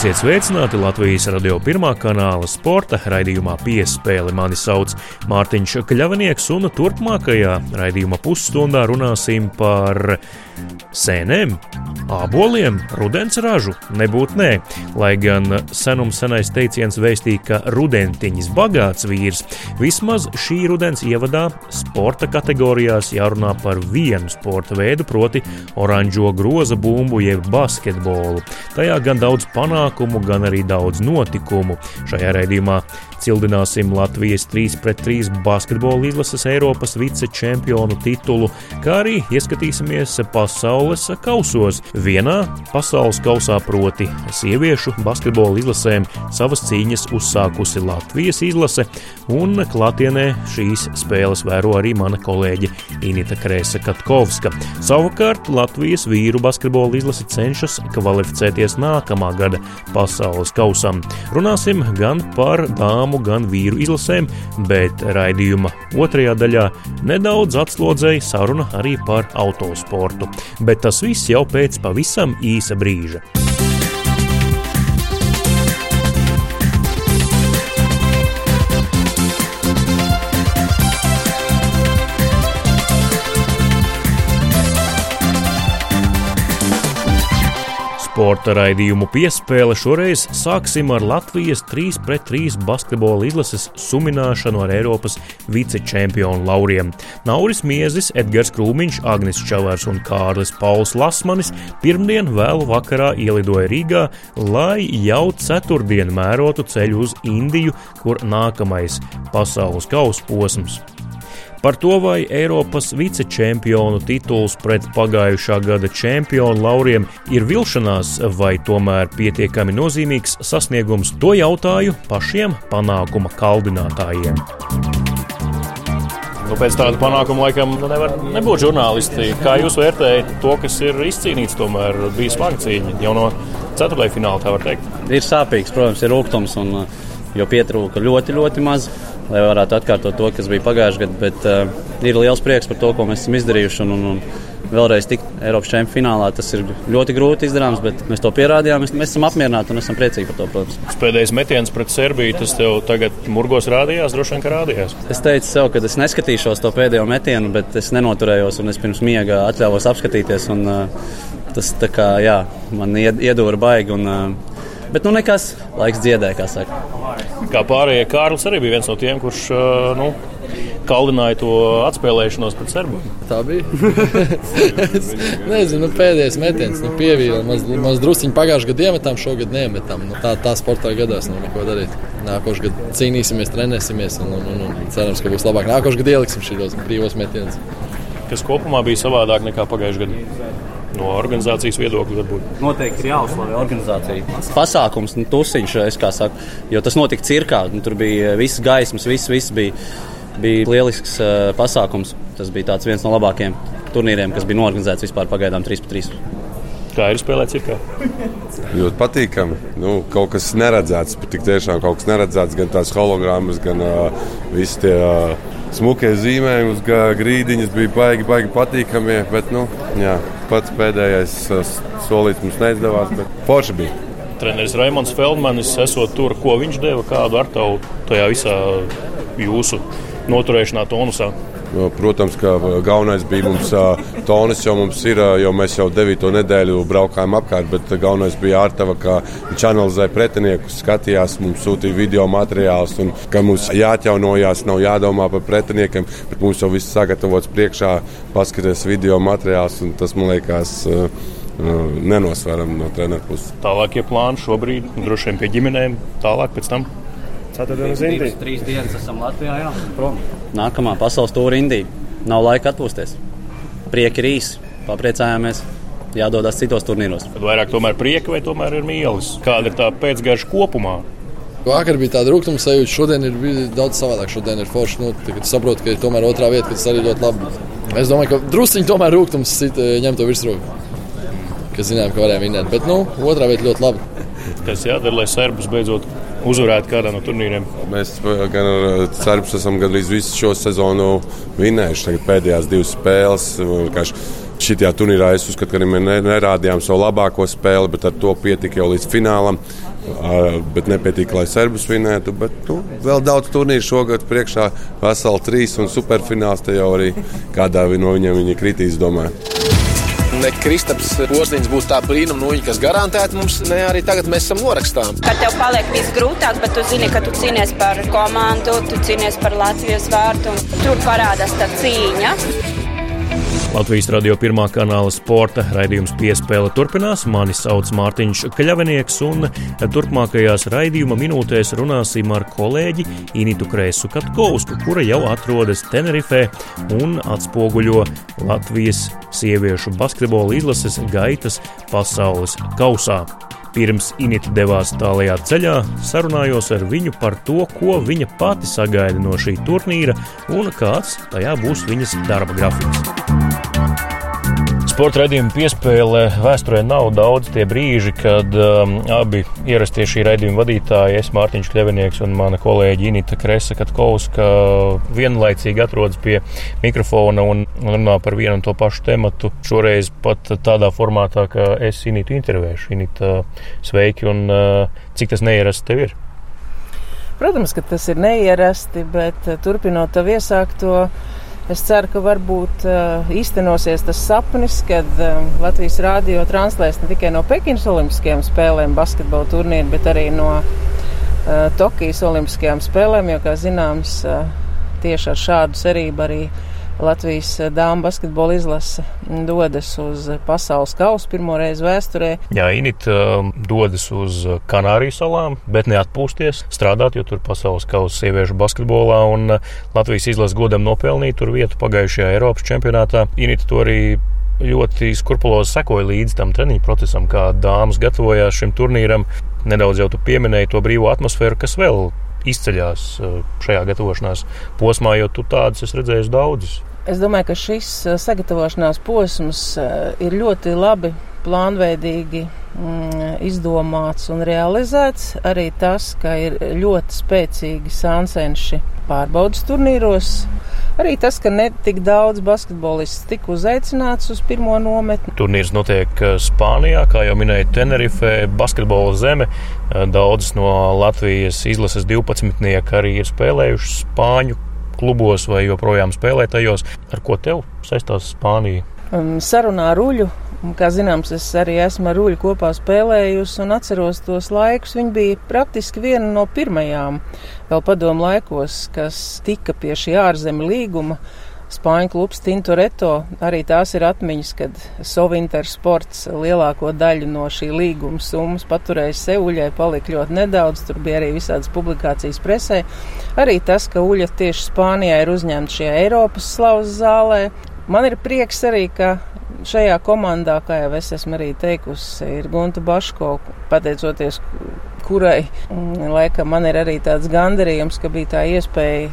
Esiet sveicināti Latvijas radio pirmā kanāla sporta raidījumā piespēle. Mani sauc Mārtiņš Kļavinieks, un turpmākajā raidījuma pusstundā runāsim par sēnēm, āboliem, rudens ražu. Nebūt nē, lai gan senums senais teiciens vēstīja, ka rudentiņš bagāts vīrs, vismaz šī rudens ievadā sporta kategorijās jārunā par vienu sporta veidu, proti oranžo groza bumbu jeb basketbolu. Tajā gan daudz panākumu, gan arī daudz notikumu. Šajā raidījumā cildināsim Latvijas 3-3 basketbola izlases Eiropas vicečempionu titulu, kā arī ieskatīsimies pasaules kausos. Vienā pasaules kausā, proti, sieviešu basketbola izlasēm savas cīņas uzsākusi Latvijas izlase, un klātienē šīs spēles vēro arī mana kolēģe Inita Krēsa Katkovska. Savukārt Latvijas vīru basketbola izlase cenšas kvalificēties nākamā gada pasaules kausam. Runāsim gan par dāmu, gan vīru izlasēm, bet raidījuma otrajā daļā nedaudz atslodzēja saruna arī par autosportu. Bet tas viss jau pēc pavisam īsa brīža. Sporta raidījumu piespēle šoreiz sāksim ar Latvijas 3-3 basketbola izlases sumināšanu ar Eiropas vicečempionu lauriem. Nauris Miezis, Edgars Krūmiņš, Agnis Čavārs un Kārlis Pauls Lasmanis pirmdien vēlu vakarā ielidoja Rīgā, lai jau ceturtdien mērotu ceļu uz Indiju, kur nākamais pasaules kausa posms. Par to, vai Eiropas vicečempionu tituls pret pagājušā gada čempionu lauriem ir vilšanās vai tomēr pietiekami nozīmīgs sasniegums, to jautāju pašiem panākuma kaldinātājiem. Nu, pēc tāda panākuma laikam nu, nevar nebūt žurnālisti. Kā jūs vērtējat to, kas ir izcīnīts? Tomēr bija smaga cīņa jau no ceturtajā fināla, tā var teikt. Ir sāpīgs, protams, ir rūkums, un, jo pietrūka ļoti, ļoti maz lai varētu atkārtot to, kas bija pagājušajā gadā. Bet uh, ir liels prieks par to, ko mēs esam izdarījuši. Un, un, un vēlreiz tikt Eiropas čempionu finālā, tas ir ļoti grūti izdarāms, bet mēs to pierādījām. Mēs, mēs esam apmierināti un esam priecīgi par to, protams. Pēdējais metiens pret Serbiju, tas tev tagad murgos rādījās, droši vien, ka rādījās. Es teicu sev, ka es neskatīšos to pēdējo metienu, bet es nenoturējos un es pirms miega atļāvos apskatīties. Un, uh, tas kā, jā, man iedūra baigi. Un, uh, Bet nu nekas, laiks dziedē, kā saka. Kā pārējie, Kārlis arī bija viens no tiem, kurš nu, kaldināja to atspēlēšanos pret Serbiju. Tā bija. es nezinu, nu, pēdējais metiens, nu, pievīla. Maz, maz drusciņi pagājušajā gadā iemetām, šogad neiemetām. Nu, tā, tā sportā gadās, nu, neko darīt. Nākošais gads cīnīsimies, trenēsimies un, un, un, un cerams, ka būs labāk. Nākošais gads ieliksim šos brīvos metienus. Kas kopumā bija savādāk nekā pagājušajā gadā? No organizācijas viedokļa. Varbūt. Noteikti ir jāuzslavē organizācija. Pasākums, nu, tusiņš, es kā saku, jo tas notika cirkā. Nu, tur bija viss gaismas, viss, viss bija, bija lielisks uh, pasākums. Tas bija viens no labākajiem turnīriem, kas bija norganizēts vispār pagaidām 3-3. Kā ir spēlēt cirkā? Ļoti patīkami. Nu, kaut kas neredzēts, tik tiešām kaut kas neredzēts, gan tās hologrammas, gan uh, visi tie. Uh, Smukie zīmējumi uz grīdiņas bija baigi, baigi patīkami. Bet, nu, jā, pats pēdējais solīts mums neizdevās, bet forši bija. Treneris Raimons Feldmanis, esot tur, ko viņš deva, kādu ar tavu tajā visā jūsu noturēšanā tonusā. Protams, ka galvenais bija mums tonis, jau mums ir, jo mēs jau devīto nedēļu braukājām apkārt, bet galvenais bija ārtava, ka viņš analizēja pretiniekus, skatījās, mums sūtīja video materiālus, un ka mums jāatjaunojās, nav jādomā par pretiniekiem, bet mums jau viss sagatavots priekšā, paskatīties video materiālus, un tas man liekas nenosveram no treneru puses. Tālākie plāni šobrīd, droši vien pie ģimenēm, tālāk pēc tam. Ceturtdienas Indija. Trīs dienas esam Latvijā, jā, prom. Nākamā pasaules tūra Indija. Nav laika atpūsties. Prieki ir īsi, papriecājāmies. Jādodas citos turnīros. Tad vairāk tomēr prieka vai tomēr ir mīlestības? Kāda ir tā pēcgarša kopumā? Vakar bija tāda rūkuma sajūta, šodien ir daudz savādāk. Šodien ir forši. Nu, tagad saprotu, ka ir tomēr otrā vieta, kas arī ļoti labi. Es domāju, ka drusciņi tomēr rūkums ņem to virsroku. Kas zinājām, ka varējām vinēt. Bet nu, otrā vieta ļoti labi. Kas jādara, lai serbus beidzot uzvarēt kādā no turnīriem? Mēs gan ar eh, Cerbs esam gandrīz visu šo sezonu vinējuši. Tagad pēdējās divas spēles. Šitajā turnīrā es uzskatu, ka mēs nerādījām savu labāko spēli, bet ar to pietika jau līdz finālam. Bet nepietika, lai serbus vinētu. Bet, nu, vēl daudz turnīru šogad priekšā, veseli trīs un superfināls. Te jau arī kādā no viņiem viņi kritīs, domāju ne Kristaps Porziņš būs tā brīnuma nūja, kas garantēti mums, ne arī tagad mēs esam norakstām. Kad tev paliek viss grūtāk, bet tu zini, ka tu cīnies par komandu, tu cīnies par Latvijas vārtu, un tur parādās tā cīņa. Latvijas radio pirmā kanāla sporta raidījums piespēle turpinās. Mani sauc Mārtiņš Kļavinieks, un turpmākajās raidījuma minūtēs runāsim ar kolēģi Initu Krēsu Katkovsku, kura jau atrodas Tenerifē un atspoguļo Latvijas sieviešu basketbola izlases gaitas pasaules kausā. Pirms Inita devās tālajā ceļā, sarunājos ar viņu par to, ko viņa pati sagaida no šī turnīra un kāds tajā būs viņas darba grafiks. Sporta raidījuma piespēle vēsturē nav daudz tie brīži, kad um, abi ierastie šī raidījuma vadītāji, es Mārtiņš Kļavinieks un mana kolēģi Inita Kresa Katkovska, vienlaicīgi atrodas pie mikrofona un, un runā par vienu un to pašu tematu. Šoreiz pat tādā formātā, ka es Initu intervēšu. Inita, sveiki un uh, cik tas neierasti tev ir? Protams, ka tas ir neierasti, bet uh, turpinot tavu iesākto. Es ceru, ka varbūt uh, īstenosies tas sapnis, kad uh, Latvijas rādio translēs ne tikai no Pekinas Olimpiskajām spēlēm basketbola turnīru, bet arī no uh, Tokijas Olimpiskajām spēlēm, jo, kā zināms, tieši ar šādu cerību arī Latvijas eh, dāmas basketbola izlase dodas uz pasaules kausu pirmo reizi vēsturē. Jā, Init uh, dodas uz Kanāriju salām, bet neatpūsties, strādāt, jo tur pasaules kausa sieviešu basketbolā un Latvijas izlases godam nopelnīja tur vietu pagājušajā Eiropas čempionātā. Init to arī ļoti skrupulozi sekoja līdzi tam treniņu procesam, kā dāmas gatavojās šim turnīram. Nedaudz jau tu pieminēji to brīvo atmosfēru, kas vēl izceļās šajā gatavošanās posmā, jo tu tādas esi redzējis daudzas. Es domāju, ka šis eh, sagatavošanās posms eh, ir ļoti labi, plānveidīgi mm, izdomāts un realizēts. Arī tas, ka ir ļoti spēcīgi sāncenši pārbaudas turnīros. Arī tas, ka ne tik daudz basketbolists tika uzaicināts uz pirmo nometni. Turnīrs notiek eh, Spānijā, kā jau minēja Tenerife, basketbola zeme. Daudzas no Latvijas izlases 12. arī ir spēlējušas Spāņu klubos vai joprojām spēlē tajos. Ar ko tev saistās Spānija? Um, sarunā ar Uļu. Kā zināms, es arī esmu ar Uļu kopā spēlējusi un atceros tos laikus. Viņa bija praktiski viena no pirmajām vēl padomu laikos, kas tika pie šī ārzemju līguma Spāņu klubs Tintoretto. Arī tās ir atmiņas, kad Sovinter sports lielāko daļu no šī līguma summas paturēja Seuļai, palika ļoti nedaudz, tur bija arī visādas publikācijas presē. Arī tas, ka Uļa tieši Spānijā ir uzņemta šajā Eiropas slavas zālē. Man ir prieks arī, ka šajā komandā, kā jau es esmu arī teikusi, ir Gunta Baško, pateicoties kurai mm, laikam man ir arī tāds gandarījums, ka bija tā iespēja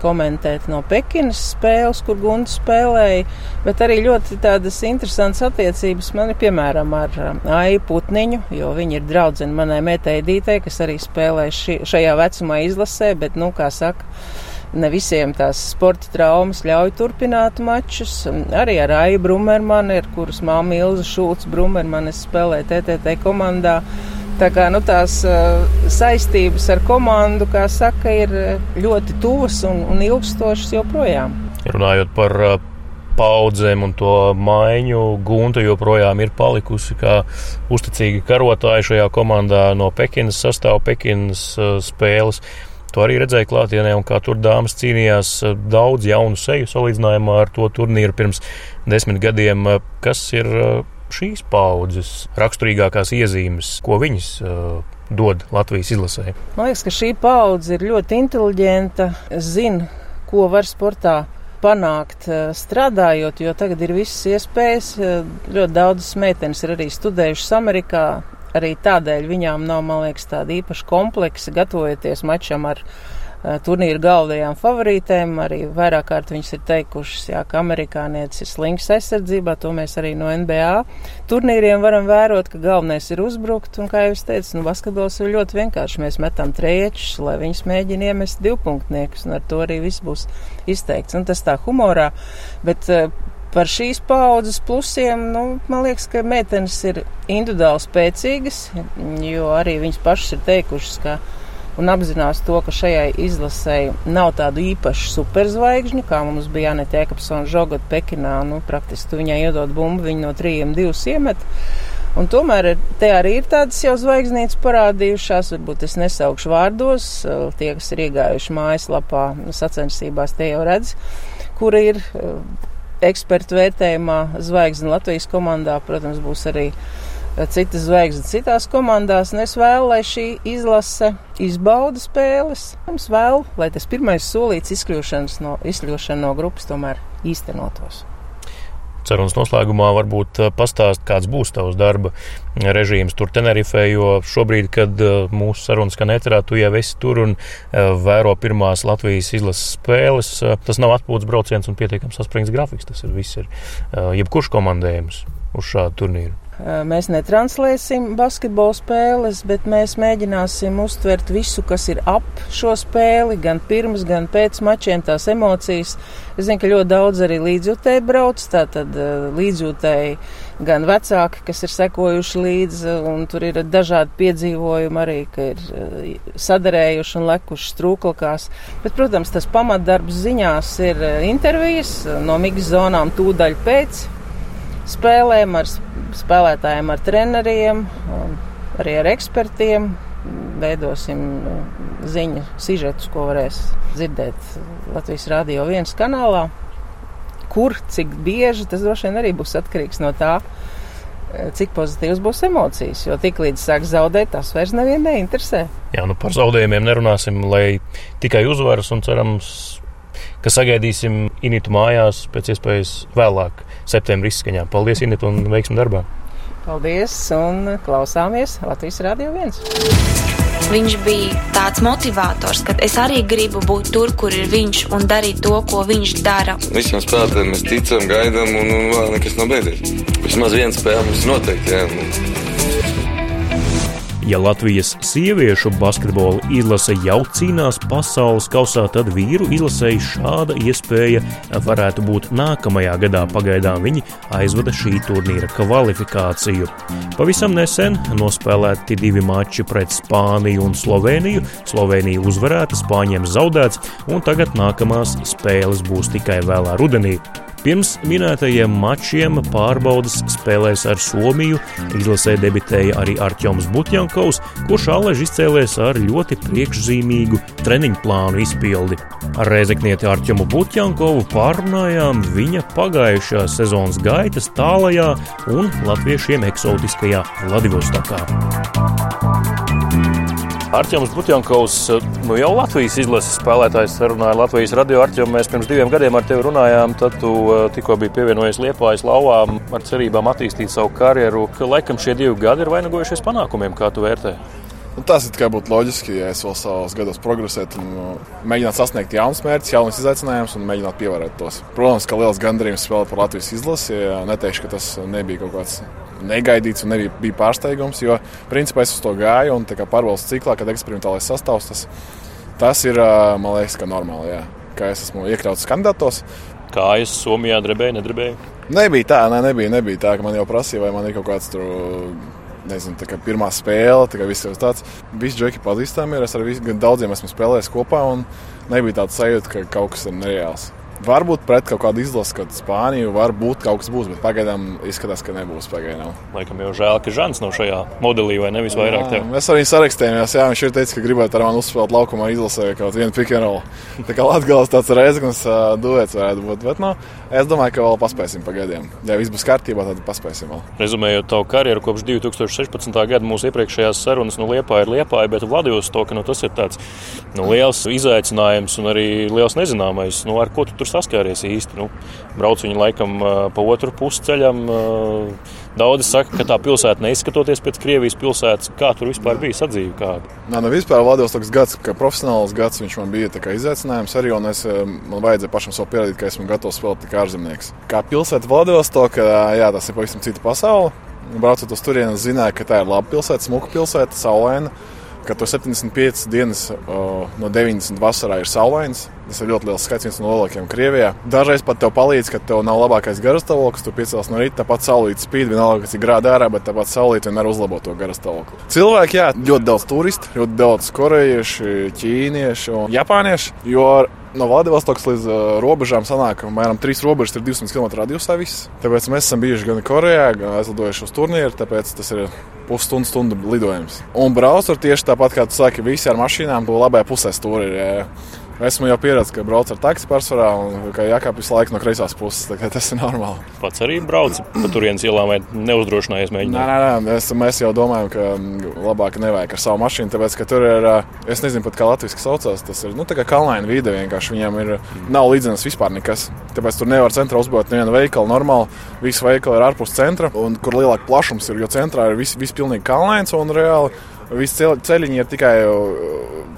komentēt no Pekinas spēles, kur Gunte spēlēja, bet arī ļoti tādas interesantas attiecības man ir piemēram ar um, Aiju Putniņu, jo viņa ir draudzene manai mētēdītei, kas arī spēlē ši, šajā vecumā izlasē, bet, nu, kā saka, ne visiem tās sporta traumas ļauj turpināt mačus. Arī ar Aiju Brumermanu, ar kuras māmu Ilza Šulc Brumermanu es spēlēju TTT komandā. Tā kā nu, tās uh, saistības ar komandu, kā saka, ir ļoti tuvas un, un ilgstošas joprojām. Runājot par uh, paudzēm un to maiņu, Gunta joprojām ir palikusi kā uzticīga karotāja šajā komandā no Pekinas sastāvā, Pekinas uh, spēles. To arī redzēja klātienē, un kā tur dāmas cīnījās daudz jaunu seju salīdzinājumā ar to turnīru pirms desmit gadiem, kas ir šīs paudzes raksturīgākās iezīmes, ko viņas uh, dod Latvijas izlasē? Man liekas, ka šī paudze ir ļoti inteliģenta, zina, ko var sportā panākt uh, strādājot, jo tagad ir visas iespējas. Uh, ļoti daudzas meitenes ir arī studējušas Amerikā. Arī tādēļ viņām nav, man liekas, tāda īpaša kompleksa gatavojoties mačam ar viņu turnīra galvenajām favorītēm. Arī vairāk kārt viņas ir teikušas, jā, ka amerikānietis ir slings aizsardzībā, to mēs arī no NBA turnīriem varam vērot, ka galvenais ir uzbrukt, un, kā jau es teicu, nu, basketbols ir ļoti vienkārši. Mēs metam triečus, lai viņas mēģina iemest divpunktniekus, un ar to arī viss būs izteikts. Un tas tā humorā, bet uh, Par šīs paudzes plusiem, nu, man liekas, ka meitenes ir individuāli spēcīgas, jo arī viņas pašas ir teikušas, ka un apzinās to, ka šajai izlasēji nav tādu īpašu superzvaigžņu, kā mums bija Anita Jēkabsona žogot Pekinā. Nu, praktiski tu viņai iedod bumbu, viņa no trījiem divus iemet. Un tomēr te arī ir tādas jau zvaigznītes parādījušās, varbūt es nesaukšu vārdos, tie, kas ir iegājuši mājaslapā sacensībās, tie jau redz, kura ir eh, ekspertu vērtējumā zvaigzne Latvijas komandā. Protams, būs arī eh, citas zvaigznes citās komandās, es vēlu, lai šī izlase izbauda spēles. Es vēlu, lai tas pirmais solīts izkļūšanas no, izkļūšana no grupas tomēr īstenotos. Sarunas noslēgumā varbūt pastāst, kāds būs tavs darba režīms tur Tenerifē, jo šobrīd, kad mūsu sarunas skan eterā, tu jau esi tur un vēro pirmās Latvijas izlases spēles. Tas nav atpūtas brauciens un pietiekams saspringts grafiks. Tas ir viss, ir jebkurš komandējums uz šādu turnīru. Mēs netranslēsim basketbola spēles, bet mēs mēģināsim uztvert visu, kas ir ap šo spēli, gan pirms, gan pēc mačiem, tās emocijas. Es zinu, ka ļoti daudz arī līdzjūtēji brauc, tātad līdzjūtēji gan vecāki, kas ir sekojuši līdzi, un tur ir dažādi piedzīvojumi arī, ka ir sadarējuši un lekuši strūklakās. Bet, protams, tas pamatdarbs ziņās ir intervijas no migas zonām tūdaļ pēc spēlēm, ar spēlētājiem, ar treneriem, arī ar ekspertiem. Veidosim uh, ziņu, sižetus, ko varēs dzirdēt Latvijas Rādio 1 kanālā. Kur, cik bieži, tas droši vien arī būs atkarīgs no tā, uh, cik pozitīvas būs emocijas. Jo tik līdz sāks zaudēt, tas vairs nevienu neinteresē. Jā, nu par zaudējumiem nerunāsim, lai tikai uzvaras un cerams ka sagaidīsim Initu mājās pēc iespējas vēlāk, septembrī izskaņā. Paldies, Init, un veiksmi darbā! Paldies, un klausāmies Latvijas Rādio 1. Viņš bija tāds motivators, ka es arī gribu būt tur, kur ir viņš un darīt to, ko viņš dara. Visiem spēlētājiem mēs ticam, gaidām, un, un vēl nekas nav beidzies. Vismaz viena spēle mums noteikti jā. Ja Latvijas sieviešu basketbola izlase jau cīnās pasaules kausā, tad vīru izlasēji šāda iespēja varētu būt nākamajā gadā. Pagaidām viņi aizvada šī turnīra kvalifikāciju. Pavisam nesen nospēlēti divi mači pret Spāniju un Sloveniju. Slovenija uzvarēta, Spāņiem zaudēts, un tagad nākamās spēles būs tikai vēlā rudenī. Pirms minētajiem mačiem pārbaudas spēlēs ar Somiju. Izlasē debitēja arī Arčuns Butjankovs, kurš Aleģis izcēlēs ar ļoti priekšzīmīgu treniņu plānu izpildi. Ar reizeknieti Arčumu Butjankovu pārunājām viņa pagājušā sezonas gaitas tālajā un latviešiem eksotiskajā Vladivostokā. Arčuns Butjankovs, nu jau Latvijas izlases spēlētājs, runāja Latvijas radio Arčuns. Mēs pirms diviem gadiem ar tevi runājām, tad tu eh, tikko biji pievienojies Liepājas lauvām ar cerībām attīstīt savu karjeru. Ka, laikam šie divi gadi ir vainagojušies panākumiem, kā tu vērtē? Nu, tas ir tikai būtu loģiski, ja es vēl savos gados progresētu un nu, mēģinātu sasniegt jaunus mērķus, jaunus izaicinājumus un mēģinātu pievērēt tos. Protams, ka liels gandarījums spēlēt par Latvijas izlasi. Neteikšu, ka tas nebija kaut kāds negaidīts un nebija, bija pārsteigums. Jo principā es uz to gāju un pārvaldes ciklā, kad eksperimentālais sastāvs tas, tas ir man liekas, ka normāli. Jā. Kā es esmu iekļauts kandidātos. Kā es Somijā drebēju, nedrebēju? Nebija tā, ne, nebija, nebija tā, ka man jau prasīja, vai man ir kaut kāds tur nezinu, tā kā pirmā spēle, tā kā viss jau tāds. Visi džeki pazīstami ir, es ar visiem daudziem esmu spēlējis kopā, un nebija tāds sajūta, ka kaut kas ir nereāls. Varbūt pret kaut kādu izlasi, kad Spāniju varbūt kaut kas būs, bet pagaidām izskatās, ka nebūs. Pagaidām. Laikam jau žēl, ka Žants nav šajā modelī vai nevis vairāk tev. Mēs arī sarakstījāmies, jā, viņš ir teicis, ka gribētu ar mani uzspēlēt laukumā izlasē kaut vienu roll. Tā kā Latgals tāds reizes uh, duets varētu būt, bet nu, es domāju, ka vēl paspēsim pagaidām. Ja viss būs kārtībā, tad paspēsim vēl. Rezumējot tavu karjeru kopš 2016. gada mūsu iepriekšējās sarunas, nu Liepā ir Liepā, bet Vladivostok, nu tas ir tāds nu, liels izaicinājums un arī liels nezināmais, nu ar ko tu tur saskāries īsti. Nu, brauc viņi laikam pa otru pusceļam. Daudzi saka, ka tā pilsēta neizskatoties pēc Krievijas pilsētas. Kā tur vispār bija sadzīve? Kāda? Nē, nu vispār Vladivostovs gads, kā profesionāls gads, viņš man bija izaicinājums arī, es, man vajadzēja pašam sev pierādīt, ka esmu gatavs spēlēt kā ārzemnieks. Kā pilsēta Vladivostok, jā, tas ir pavisam cita pasaule. Braucot uz turieni, zināju, ka tā ir laba pilsēta, smuka pilsēta, saulaina. Ka to 75 dienas no 90 vasarā ir saulains. Tas ir ļoti liels skaits, viens no lielākajiem Krievijā. Dažreiz pat tev palīdz, ka tev nav labākais garastāvoklis, tu piecēlies no rīta, tāpat saulīt spīd, vienalga, kas ir grādā ārā, bet tāpat saulīt vienmēr uzlabo to garastāvokli. Cilvēki, jā, ļoti daudz turistu, ļoti daudz korejiešu, ķīniešu un japāniešu, jo No Vladivostokas līdz uh, robežām sanāk, ka apmēram trīs robežas ir 200 km radiusā. Viss. Tāpēc mēs esam bijuši gan Korejā, gan aizlidojuši uz turnīru. Tāpēc tas ir pusstundu stundu lidojums. Un braucot tieši tāpat, kā tu saki, visi ar mašīnām, to labajā pusē stūri ir. Jā. Esmu jau pieredzējis, ka braucu ar taksi pārsvarā un ka jākāp visu laiku no kreisās puses. Tas ir normāli. Pats arī braucu pa turienes ielām vai neuzdrošinājies mēģināt? Nē, nē, nē mēs, mēs jau domājam, ka labāk nevajag ar savu mašīnu, tāpēc, ka tur ir, es nezinu pat kā latviešu saucās, tas ir, nu, tā kā kalnaina vide vienkārši viņiem ir, nav līdzenas vispār nekas. Tāpēc tur nevar centrā uzbūvēt nevienu veikalu normāli. Visi veikali ir ārpus centra, un kur lielāka plašums ir, jo centrā ir viss vis pilnīgi kalnains un reāli Visi ceļiņi ir tikai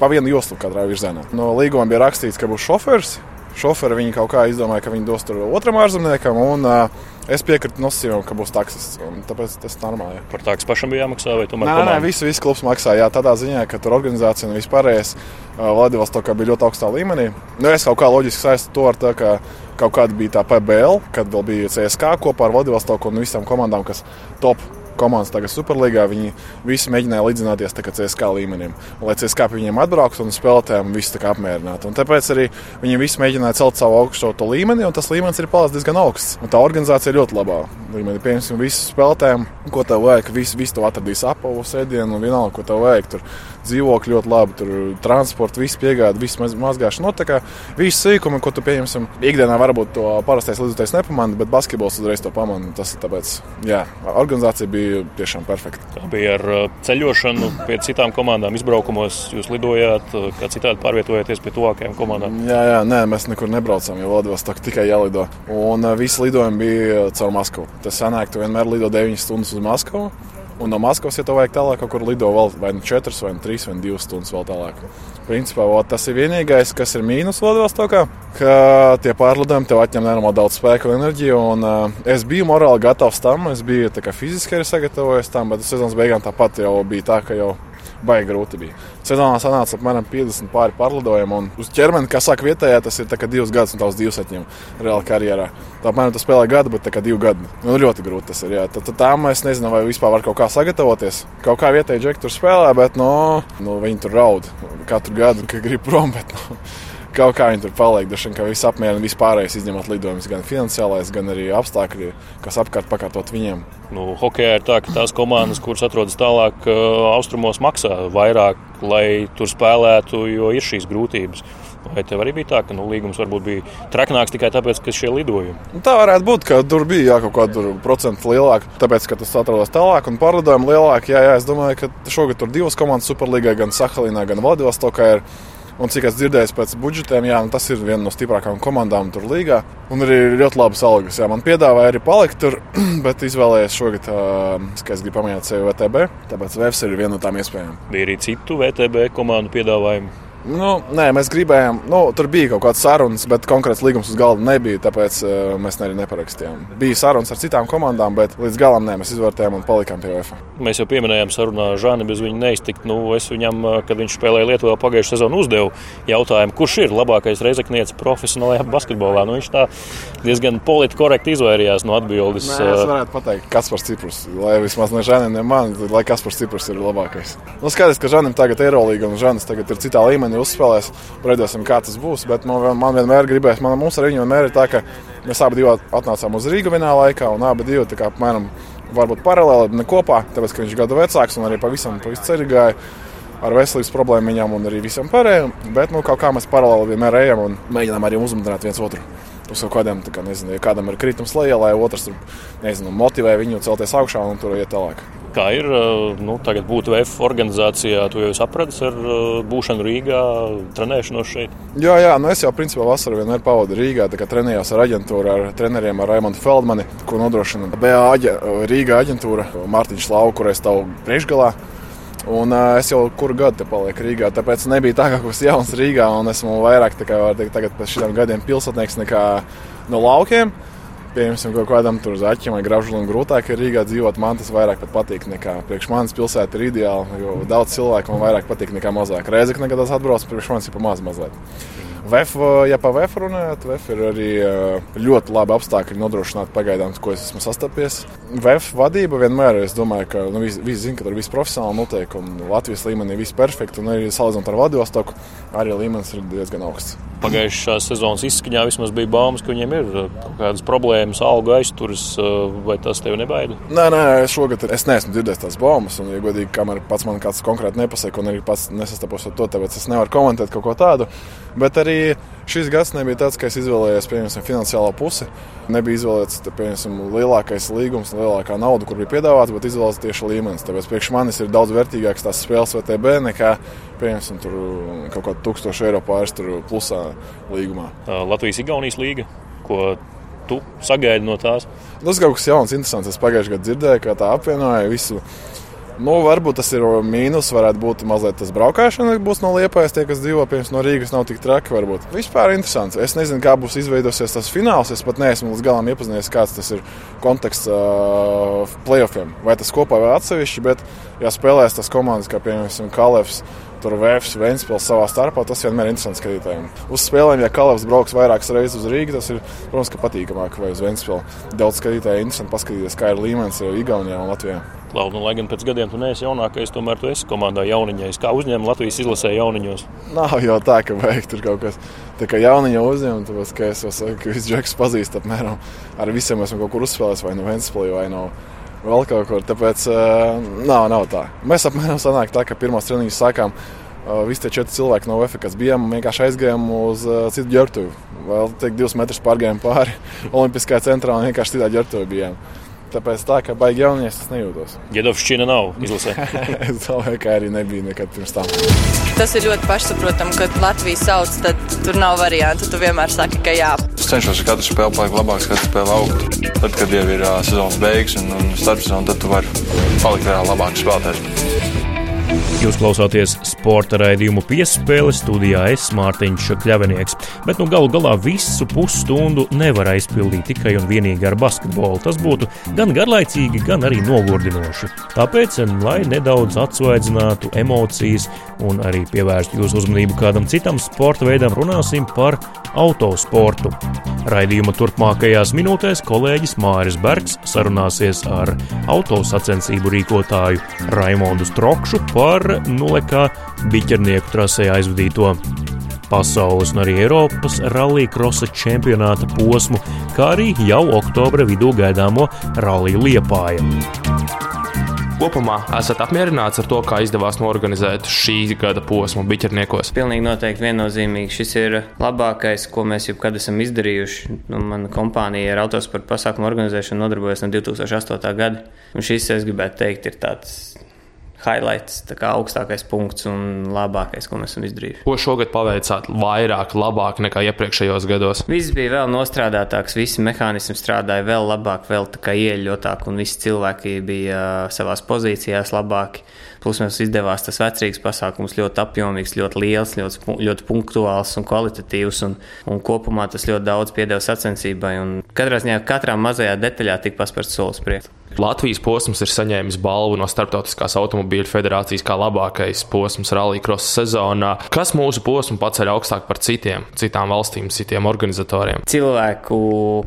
pa vienu joslu katrā virzienā. No līguma bija rakstīts, ka būs šofers. Šoferi viņi kaut kā izdomāja, ka viņi dos tur otram ārzemniekam. Un, uh, Es piekrītu nosacījumam, ka būs taksis. Tāpēc tas ir normāli. Jā. Par taksu pašam bija jāmaksā, vai tomēr? Nē, komanda? nē, visu, visu klubs maksā. Jā, tādā ziņā, ka tur organizācija un vispārējais uh, Vladivostokā bija ļoti augstā līmenī. Nu, es kaut kā loģiski saistu to ar to, ka kaut kāda bija tā PBL, kad vēl bija CSK kopā ar Vladivostoku un visām komandām, kas top komandas tagad Superligā, viņi visi mēģināja līdzināties CSK līmenim. Lai CSK pie viņiem atbrauktu un spēlētājiem viss apmierinātu. Un tāpēc arī viņi visi mēģināja celt savu augstu līmeni, un tas līmenis ir palicis diezgan augsts. Un tā organizācija ir ļoti labā līmenī. Piemēram, visi spēlētājiem, ko tev vajag, visi, visi to atradīs apavu sēdienu un vienalga, ko tev vajag. Tur dzīvokļi ļoti labi, tur transporta, viss piegāda, viss maz, mazgāšana. No, kā, visi sīkumi, ko tu pieņemsim, ikdienā varbūt to parastais līdzekļs nepamanā, bet basketbols uzreiz to pamanā. Tas ir tāpēc, jā, organizācija bija tiešām perfekta. Kā bija ar uh, ceļošanu pie citām komandām, izbraukumos, jūs lidojāt, uh, kā citādi pārvietojaties pie tuvākajām komandām? Jā, jā, nē, mēs nekur nebraucām, jo tā tikai jālido. Un uh, visi lidojumi bija caur Maskavu. Tas sanāk, tu vienmēr lido 9 stundas uz Maskavu. Un no Maskavas, ja tev vajag tālāk, kaut kur lido vēl vai nu 4, vai 3, vai 2 stundas vēl tālāk. Principā o, tas ir vienīgais, kas ir mīnus Vladivostokā, ka tie pārlidojumi tev atņem nenormāli daudz spēka un enerģiju. Un, uh, es biju morāli gatavs tam, es biju fiziski arī sagatavojies tam, bet sezonas beigām tāpat jau bija tā, ka jau baigi grūti bija. Sezonā sanāca apmēram 50 pāri pārlidojumu, un uz ķermeni, kā saka, vietējā tas ir divus gadus, un tās divas atņem reāli karjerā. Tā apmēram tas spēlē gadu, bet divi gadi. Nu, ļoti grūti tas ir. Jā. Tad, tad tām es nezinu, vai vispār var kaut kā sagatavoties. Kaut kā vietēji džekļi tur spēlē, bet no, nu, viņi tur raud katru gadu, kad grib prom. Bet, no, kaut kā viņi tur paliek. Vien, ka viss apmierina vispārējais, izņemot lidojumus, gan finansiālais, gan arī apstākļi, kas apkārt pakārtot viņiem. Nu, hokejā ir tā, ka tās komandas, kuras atrodas tālāk uh, austrumos, maksā vairāk, lai tur spēlētu, jo ir šīs grūtības. Vai tev arī bija tā, ka nu, līgums varbūt bija traknāks tikai tāpēc, ka šie lidojumi? Nu, tā varētu būt, ka tur bija jā, kaut kāda procenta lielāka, tāpēc, ka tas atrodas tālāk un pārlidojumi lielāki. Jā, jā, es domāju, ka šogad tur divas komandas Superligā, gan Sahalinā, gan Vladivostokā ir Un cik es dzirdēju pēc budžetiem, jā, nu, tas ir viena no stiprākajām komandām tur līgā. Un arī ļoti labas algas. Jā, man piedāvāja arī palikt tur, bet izvēlējos šogad, ka es gribu pamēģināt sevi VTB. Tāpēc VFS ir viena no tām iespējām. Bija arī citu VTB komandu piedāvājumu. Nu, nē, mēs gribējām, nu, tur bija kaut kādas sarunas, bet konkrēts līgums uz galda nebija. Tāpēc uh, mēs arī neparakstījām. Bija sarunas ar citām komandām, bet līdz galam nē, mēs izvērtējām un palikām pie UEFA. Mēs jau pieminējām, sarunā Žāni bez viņa neiztikt. Nu, es viņam, eh, kad viņš spēlēja Lietuvā pagājušajā sezonā, uzdevu jautājumu, kurš ir labākais reizeknieks profesionālajā basketbolā. Nu, viņš tā diezgan politiski korekti izvairījās no atbildes. Nē, es eh, varētu pateikt, kas par Ciprus. Lai vismaz ne Žānim, ne man, lai kas par Ciprus ir labākais. Nu, skaidrs, ka Žānim tagad ir Eirolīga un Žānis tagad ir citā līmenī līmenī uzspēlēs. Redzēsim, kā tas būs. Bet man, man vienmēr gribēs, man, mums ar viņu vienmēr ir tā, ka mēs abi atnācām uz Rīgu vienā laikā, un abi divi kā, apmēram, varbūt paralēli, ne kopā, tāpēc ka viņš ir gadu vecāks un arī pavisam, pavisam ceļā gāja. Ar veselības problēmu viņam un arī visam pārējiem. Bet nu, kā mēs paralēli vienmēr ejam un mēģinām arī uzmundrināt viens otru uz kaut kādiem, kā, nezinu, ja kādam ir kritums lejā, lai otrs nezinu, motivē viņu celties augšā un tur iet tālāk. Kā ir nu, tagad būt VF organizācijā, tu jau saprati ar būšanu Rīgā, trenēšanos šeit? Jā, jā nu es jau principā vasaru vienmēr pavadu Rīgā, tā kā trenējos ar aģentūru, ar treneriem, ar Raimondu Feldmani, ko nodrošina BA aģe, Rīgā aģentūra, Mārtiņš Lau, kur es stāvu priekšgalā. Un uh, es jau kuru gadu te palieku Rīgā, tāpēc nebija tā, ka kaut kas jauns Rīgā, un esmu vairāk, tā kā var teikt, tagad pēc šiem gadiem pilsētnieks nekā no laukiem. Piemēram, kaut kādam tur zaķim vai gražulim grūtāk ir Rīgā dzīvot. Man tas vairāk patīk nekā priekš manis pilsēta ir ideāla, jo daudz cilvēku man vairāk patīk nekā mazāk. Reizē, kad es atbraucu, priekš manis ir pa maz mazliet. VF, ja par VF runājot, VF ir arī ļoti labi apstākļi nodrošināt pagaidām, ko es esmu sastapies. VF vadība vienmēr, es domāju, ka nu, visi, visi zina, ka tur viss profesionāli notiek un Latvijas līmenī viss perfekti. Un arī salīdzinot ar Vladivostokku, arī līmenis ir diezgan augsts. Pagājušās sezonas izskaņā vismaz bija baumas, ka viņiem ir kaut kādas problēmas, auga aizturas, vai tas tev nebaida? Nē, nē, šogad es neesmu dzirdējis tās baumas, un, ja godīgi, kamēr pats man kāds konkrēti nepasaka, un arī pats nesastapos ar to, tāpēc es nevaru komentēt kaut ko tādu. Bet arī šis gads nebija tāds, ka es izvēlējos pieņemsim, finansiālo pusi. Nebija izvēlēts pieņemsim, lielākais līgums, lielākā nauda, kur bija piedāvāta, bet izvēlēts tieši līmenis. Tāpēc priekš manis ir daudz vērtīgāks tās spēles VTB nekā pieņemsim, tur, kaut kāda tūkstoša eiro pāris plusā līgumā. Latvijas-Igaunijas līga, ko tu sagaidi no tās? Tas kaut kas jauns, interesants. Es pagājušajā gadā dzirdēju, ka tā apvienoja visu Nu, varbūt tas ir mīnus, varētu būt mazliet tas braukšana, būs no liepājas, tie, kas dzīvo pie no Rīgas, nav tik traki. Varbūt. Vispār interesants. Es nezinu, kā būs izveidosies tas fināls. Es pat neesmu līdz galam iepazinies, kāds tas ir konteksts uh, playoffiem. Vai tas kopā vai atsevišķi, bet ja spēlēs tas komandas, kā piemēram Kalevs. Tur Vēfs, Vēnspils savā starpā. Tas vienmēr ir interesanti skatītājiem. Uz spēlēm, ja Kalevs brauks vairākas reizes uz Rīgā, tas ir, protams, patīkamāk vai uz Vēnspilu. Daudz skatītāju interesanti paskatīties, kā ir līmenis Igaunijā un Latvijā. Lau, nu, lai gan pēc gadiem tu neesi jaunākais, tomēr tu esi komandā jauniņais. Kā uzņēma Latvijas izlasē jauniņos? Nav jau tā, ka vajag tur kaut kas tā kā jauniņa uzņemt, tāpēc, ka es jau saku, ka viss džeks pazīst apmēram. Ar visiem esmu kaut kur uzspēlējis vai no Ventspilī vai no vēl kaut kur. Tāpēc uh, nav, nav tā. Mēs apmēram sanāk tā, ka pirmās treniņas sākām. Uh, visi tie četri cilvēki no VF, kas bijām, vienkārši aizgājām uz uh, citu ģērbtuvi. Vēl teikt, divus metrus pārgājām pāri Olimpiskajā centrā un vienkārši citā ģērbtuvē bijām. Tāpēc tā, ka baigi jaunies, tas nejūtos. Gedovšķina nav izlasē. es domāju, ka arī nebija nekad pirms tam. Tas ir ļoti pašsaprotami, kad Latvija sauc, tad tur nav variantu. Tu vienmēr saki, ka jā. Es cenšos ar katru spēli palikt labāks, katru spēli augt. Tad, kad jau ir uh, sezonas beigas un, un starpsezona, tad tu vari palikt vēl labāks spēlētājs. Jūs klausāties sporta raidījumu piespēle studijā es Mārtiņš Kļavinieks, bet nu galu galā visu pusstundu nevar aizpildīt tikai un vienīgi ar basketbolu. Tas būtu gan garlaicīgi, gan arī nogurdinoši. Tāpēc, lai nedaudz atsvaidzinātu emocijas un arī pievērstu jūsu uzmanību kādam citam sporta veidam, runāsim par autosportu. Raidījuma turpmākajās minūtēs kolēģis Māris Bergs sarunāsies ar autosacensību rīkotāju Raimondu Strokšu par nulekā biķernieku trasē aizvadīto pasaules un arī Eiropas rallija krosa čempionāta posmu, kā arī jau oktobra vidū gaidāmo rallija liepāju. Kopumā esat apmierināts ar to, kā izdevās norganizēt šī gada posmu biķerniekos? Pilnīgi noteikti viennozīmīgi. Šis ir labākais, ko mēs jebkad esam izdarījuši. Nu, mana kompānija ar autosporta pasākumu organizēšanu nodarbojas no 2008. gada. Un šis, es gribētu teikt, ir tāds highlights, augstākais punkts un labākais, ko mēs esam izdarījuši. Ko šogad paveicāt vairāk, labāk nekā iepriekšējos gados? Viss bija vēl nostrādātāks, visi mehānismi strādāja vēl labāk, vēl ieļotāk, un visi cilvēki bija savā pozīcijās labāki. Plus mums izdevās tas vecrīgs pasākums ļoti apjomīgs, ļoti liels, ļoti, ļoti punktuāls un kvalitatīvs. Un, un kopumā tas ļoti daudz piedeva sacensībai. Katrā ziņā katrā mazajā detaļā tika paspērts solis priekšu. Latvijas posms ir saņēmis balvu no Startautiskās automobīļu federācijas kā labākais posms rallija krosa sezonā. Kas mūsu posmu paceļ augstāk par citiem, citām valstīm, citiem organizatoriem? Cilvēku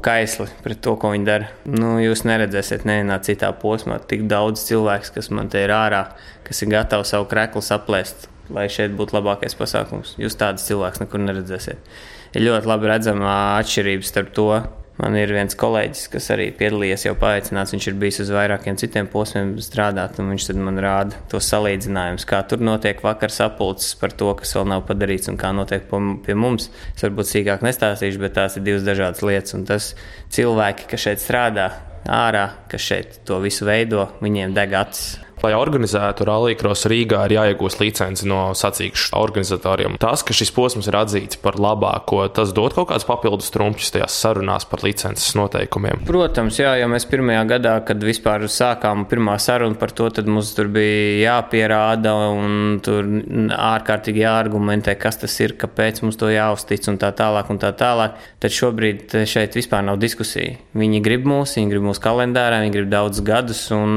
kaisli pret to, ko viņi dara. Nu, jūs neredzēsiet nevienā citā posmā tik daudz cilvēku, kas man te ir ārā, kas ir gatavi savu kreklu saplēst. Lai šeit būtu labākais pasākums. Jūs tādus cilvēkus nekur neredzēsiet. Ir ļoti labi redzama atšķirība starp to, Man ir viens kolēģis, kas arī piedalījies, jau paaicināts. Viņš ir bijis uz vairākiem citiem posmiem strādāt, un viņš man rāda tos salīdzinājumus, kā tur notiek vakar sapulces par to, kas vēl nav padarīts un kā notiek pie mums. Es varbūt sīkāk nestāstīšu, bet tās ir divas dažādas lietas. Un tas cilvēki, kas šeit strādā, ārā, kas šeit to visu veido, viņiem deg acis Lai organizētu Rallija Cross Rīgā, ir jāiegūst licenci no sacīkšu organizatoriem. Tas, ka šis posms ir atzīts par labāko, tas dod kaut kāds papildus trumpus tajās sarunās par licences noteikumiem. Protams, jā, jo mēs pirmajā gadā, kad vispār sākām pirmā saruna par to, tad mums tur bija jāpierāda un tur ārkārtīgi jāargumentē, kas tas ir, kāpēc mums to jāuztic un tā tālāk. Un tā tālāk. Tad šobrīd šeit vispār nav diskusija. Viņi grib mūs, viņi grib mūsu kalendārā, viņi grib daudz gadus, un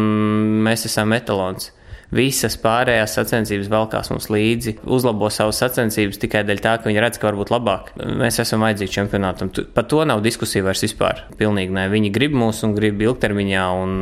mēs esam etalons. Visas pārējās sacensības valkās mums līdzi, uzlabo savas sacensības tikai dēļ tā, ka viņi redz, ka var būt labāk. Mēs esam vajadzīgi čempionātam. Par to nav diskusija vairs vispār. Pilnīgi nē. Viņi grib mūs un grib ilgtermiņā, un,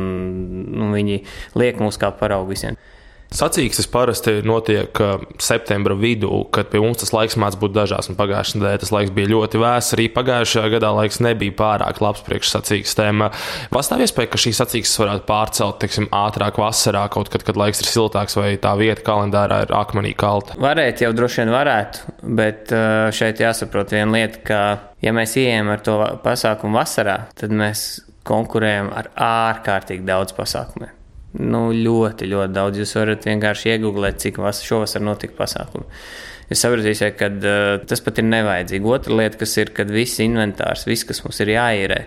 un viņi liek mūs kā paraugu visiem. Sacīkstes parasti notiek septembra vidū, kad pie mums tas laiks mācās būt dažās. Pagājušajā nedēļā tas laiks bija ļoti vēss. Arī pagājušajā gadā laiks nebija pārāk labs priekš sacīkstēm. Pastāv iespēja, ka šīs sacīkstes varētu pārcelt teiksim, ātrāk vasarā, kaut kad, kad laiks ir siltāks vai tā vieta kalendārā ir akmenī kalta. Varētu jau droši vien varētu, bet šeit jāsaprot viena lieta, ka ja mēs ieejam ar to pasākumu vasarā, tad mēs konkurējam ar ārkārtīgi daudz pasākumiem. Nu, ļoti, ļoti daudz. Jūs varat vienkārši iegūglēt, cik šovasar notika pasākumi. Jūs sapratīsiet, ka uh, tas pat ir nevajadzīgi. Otra lieta, kas ir, kad viss inventārs, viss, kas mums ir jāīrē,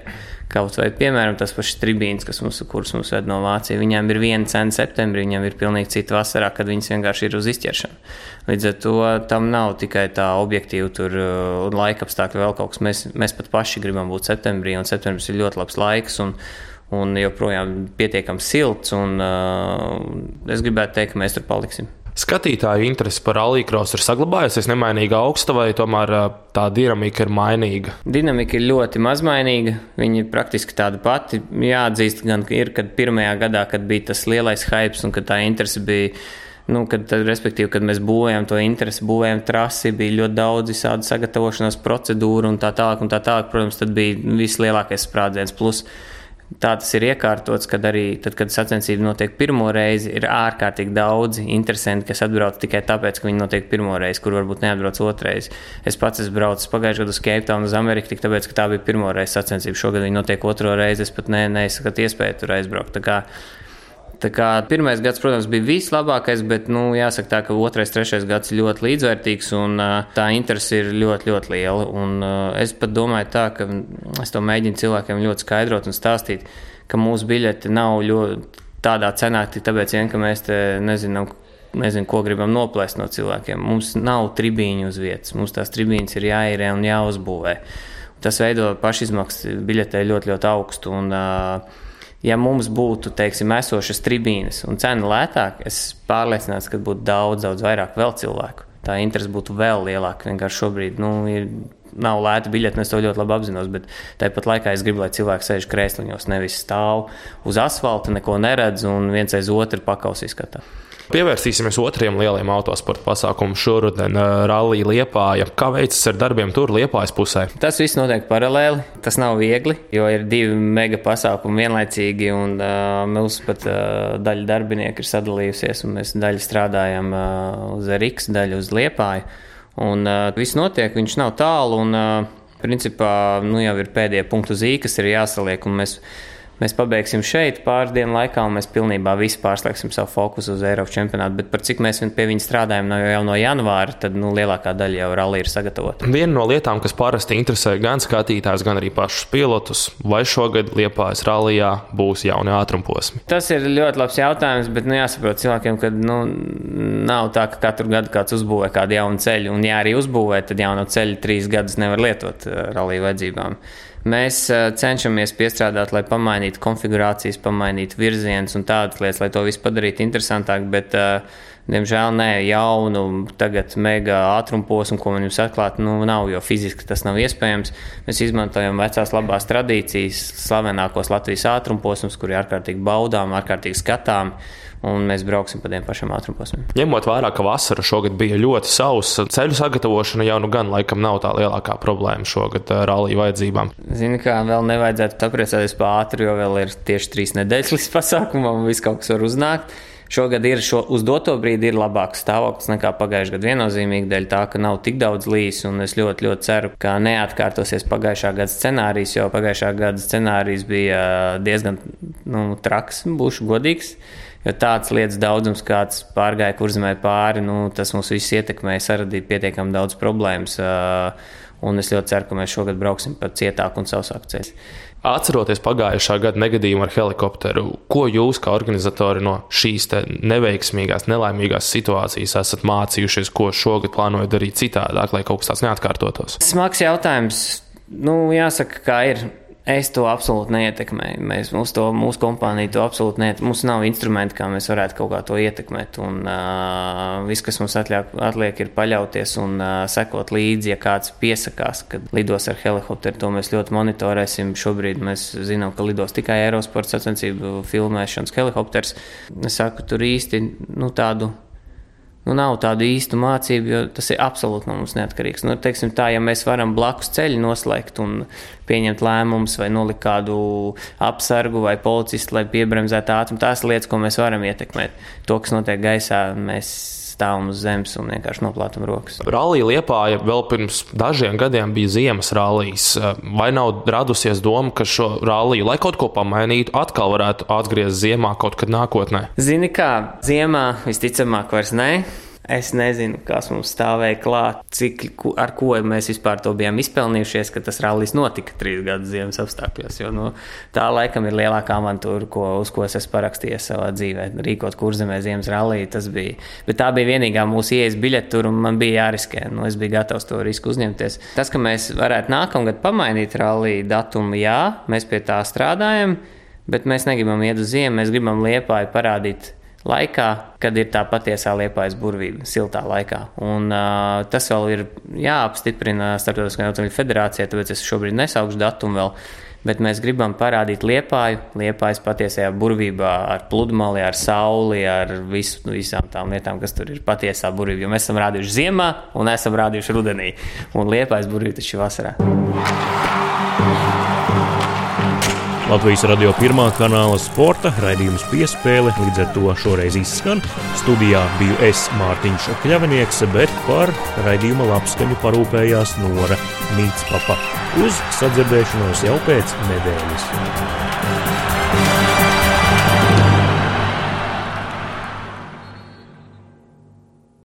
kaut vai, piemēram, tas pašs tribīns, kas mums, mums ved no Vācijas, viņiem ir viena cena septembrī, viņiem ir pilnīgi cita vasarā, kad viņas vienkārši ir uz izķeršanu. Līdz ar to tam nav tikai tā objektīva tur uh, laika apstākļi vēl kaut kas. Mēs, mēs pat paši gribam būt septembrī, un septembris ir ļoti labs laiks. Un, un joprojām pietiekami silts. Un, uh, es gribētu teikt, ka mēs tur paliksim. Skatītāju interese par alīkrosu ir saglabājusies nemainīga augsta, vai tomēr tā dinamika ir mainīga? Dinamika ir ļoti mazmainīga. Viņa ir praktiski tāda pati. Jāatzīst, gan ir, kad pirmajā gadā, kad bija tas lielais hype un kad tā interese bija. Nu, kad, tad, respektīvi, kad mēs būvējam to interesi, būvējam trasi, bija ļoti daudz visādi sagatavošanās procedūru un tā tālāk. Un tā tālāk protams, tad bija vislielākais sprādziens. Plus, Tā tas ir iekārtots, kad arī tad, kad sacensība notiek pirmo reizi, ir ārkārtīgi daudzi interesanti, kas atbrauc tikai tāpēc, ka viņi notiek pirmo reizi, kur varbūt neatbrauc otrreiz. Es pats esmu braucis pagājušajā gadā uz Cape Town, uz Ameriku, tik tāpēc, ka tā bija pirmo reizi sacensība. Šogad viņi notiek otro reizi, es pat ne, neizskatu iespēju tur aizbraukt. Pirmais gads, protams, bija vislabākais, bet, nu, jāsaka tā, ka otrais, trešais gads ir ļoti līdzvērtīgs un tā interese ir ļoti, ļoti liela. Un es pat domāju tā, ka es to mēģinu cilvēkiem ļoti skaidrot un stāstīt, ka mūsu biļeti nav ļoti tādā cenā, tāpēc, vien, ka mēs te nezinām, nezinu, ko gribam noplēst no cilvēkiem. Mums nav tribīņu uz vietas, mums tās tribīņas ir jāīrē un jāuzbūvē. Tas veido pašizmaksas biļetē ļoti, ļoti augstu. Un, uh, ja mums būtu, teiksim, esošas tribīnes un cena lētāka, es pārliecināts, ka būtu daudz, daudz vairāk vēl cilvēku. Tā interese būtu vēl lielāka. Vienkārši šobrīd nu, ir, nav lēta biļete, es to ļoti labi apzinos. Bet tāpat laikā es gribu, lai cilvēki sēž krēsliņos, nevis stāv uz asfalta, neko neredz un viens aiz otru pakausīs skatā. Pievērsīsimies otriem lielajam autosporta pasākumam šoruden - Rallija Liepāja. Kā veicas ar darbiem tur Liepājas pusē? Tas viss notiek paralēli. Tas nav viegli, jo ir divi mega pasākumi vienlaicīgi, un uh, mums pat uh, daļa darbinieku ir sadalījusies, un mēs daļu strādājam uh, uz RX, daļu uz Liepāju. Un uh, viss notiek, viņš nav tālu, un uh, principā nu, jau ir pēdējie punkti uz īkas, ir jāsaliek, mēs mēs pabeigsim šeit pāris dienu laikā, un mēs pilnībā visi pārslēgsim savu fokusu uz Eiropas čempionātu. Bet par cik mēs pie viņa strādājam no, jau no janvāra, tad nu, lielākā daļa jau rallija ir sagatavota. Viena no lietām, kas parasti interesē gan skatītājus, gan arī pašus pilotus, vai šogad Liepājas rallijā būs jauni ātrumposmi? Tas ir ļoti labs jautājums, bet nu, jāsaprot cilvēkiem, ka nu, nav tā, ka katru gadu kāds uzbūvē kādu jaunu ceļu, un ja arī uzbūvē, tad jauno ceļu trīs gadus nevar lietot eh, rallija vajadzībām. Mēs uh, cenšamies piestrādāt, lai pamainītu konfigurācijas, pamainītu virzienus un tādas lietas, lai to visu padarītu interesantāk. Bet, uh, Diemžēl nē, jaunu, tagad mega ātruma posmu, ko man jums atklāt, nu, nav, jo fiziski tas nav iespējams. Mēs izmantojam vecās labās tradīcijas, slavenākos Latvijas ātruma posmus, kuri ir ārkārtīgi baudām, ārkārtīgi skatām un mēs brauksim pa tiem pašiem ātrumposmiem. Ņemot vērā, ka vasara šogad bija ļoti sausa, ceļu sagatavošana jau nu gan laikam nav tā lielākā problēma šogad eh, rallija vajadzībām. Zini, kā vēl nevajadzētu papriecāties par ātru, jo vēl ir tieši trīs nedēļas līdz pasākumam, un viss kaut kas var uznākt. Šogad ir šo, uz doto brīdi ir labāks stāvoklis nekā pagājušajā gadā. Viennozīmīgi dēļ tā, ka nav tik daudz līs, un es ļoti, ļoti ceru, ka neatkārtosies pagājušā gada scenārijs, jo pagājušā gada scenārijs bija diezgan nu, traks, būšu godīgs Jo tāds lietas daudzums, kāds pārgāja kurzemē pāri, nu, tas mums visus ietekmēja, saradīja pietiekami daudz problēmas. Un es ļoti ceru, ka mēs šogad brauksim pa cietāku un sausāku ceļu. Atceroties pagājušā gada negadījumu ar helikopteru, ko jūs, kā organizatori no šīs neveiksmīgās, nelaimīgās situācijas, esat mācījušies, ko šogad plānojat darīt citādāk, lai kaut kas tāds neatkārtotos? Smags jautājums. Nu, jāsaka, kā ir. Es to absolūti neietekmēju. Mēs, mūsu, to, mūsu kompānija to absolūti neietekmē. Mums nav instrumenti, kā mēs varētu kaut kā to ietekmēt. Un, uh, viss, kas mums atliek, atliek ir paļauties un uh, sekot līdzi, ja kāds piesakās, kad lidos ar helikopteru. To mēs ļoti monitorēsim. Šobrīd mēs zinām, ka lidos tikai aerosporta sacensību filmēšanas helikopters. Es saku, tur īsti nu, tādu nu, nav tādu īstu mācību, jo tas ir absolūti no mums neatkarīgs. Nu, teiksim, tā, ja mēs varam blakus ceļu noslēgt un pieņemt lēmumus, vai nolikt kādu apsargu vai policistu, lai piebremzētu ātrumu, tās lietas, ko mēs varam ietekmēt. To, kas notiek gaisā, mēs stāvam uz zemes un vienkārši noplātam rokas. Rallija Liepāja vēl pirms dažiem gadiem bija ziemas rallijas. Vai nav radusies doma, ka šo ralliju, lai kaut ko pamainītu, atkal varētu atgriezties ziemā kaut kad nākotnē? Zini, kā ziemā visticamāk vairs ne. Es nezinu, kas mums stāvēja klāt, cik ar ko mēs vispār to bijām izpelnījušies, ka tas rallies notika trīs gadus ziemas apstākļos. Jo, nu, tā laikam ir lielākā avantūra, ko, uz ko es esmu parakstījies savā dzīvē. Rīkot kurzemē ziemas rallija, tas bija. Bet tā bija vienīgā mūsu ieejas biļete, un man bija jāriskē. Nu, es biju gatavs to risku uzņemties. Tas, ka mēs varētu nākamgad pamainīt rallija datumu, jā, mēs pie tā strādājam, bet mēs negribam iet uz ziemu, mēs gribam liepāju parādīt laikā, kad ir tā patiesā liepais burvība, siltā laikā. Un, uh, tas vēl ir jāapstiprina Startautiskajā automobiļu federācijā, tāpēc es šobrīd nesaukšu datumu vēl. Bet mēs gribam parādīt liepāju, liepājas patiesajā burvībā, ar pludmali, ar sauli, ar visu, visām tām lietām, kas tur ir patiesā burvība. Jo mēs esam rādījuši ziemā un esam rādījuši rudenī. Un liepājas burvība taču ir vasarā. Latvijas radio pirmā kanāla sporta raidījums piespēle līdz ar to šoreiz izskan. Studijā biju es Mārtiņš Kļavinieks, bet par raidījuma labskaņu parūpējās Nora Mītspapa. Uz sadzirdēšanos jau pēc nedēļas.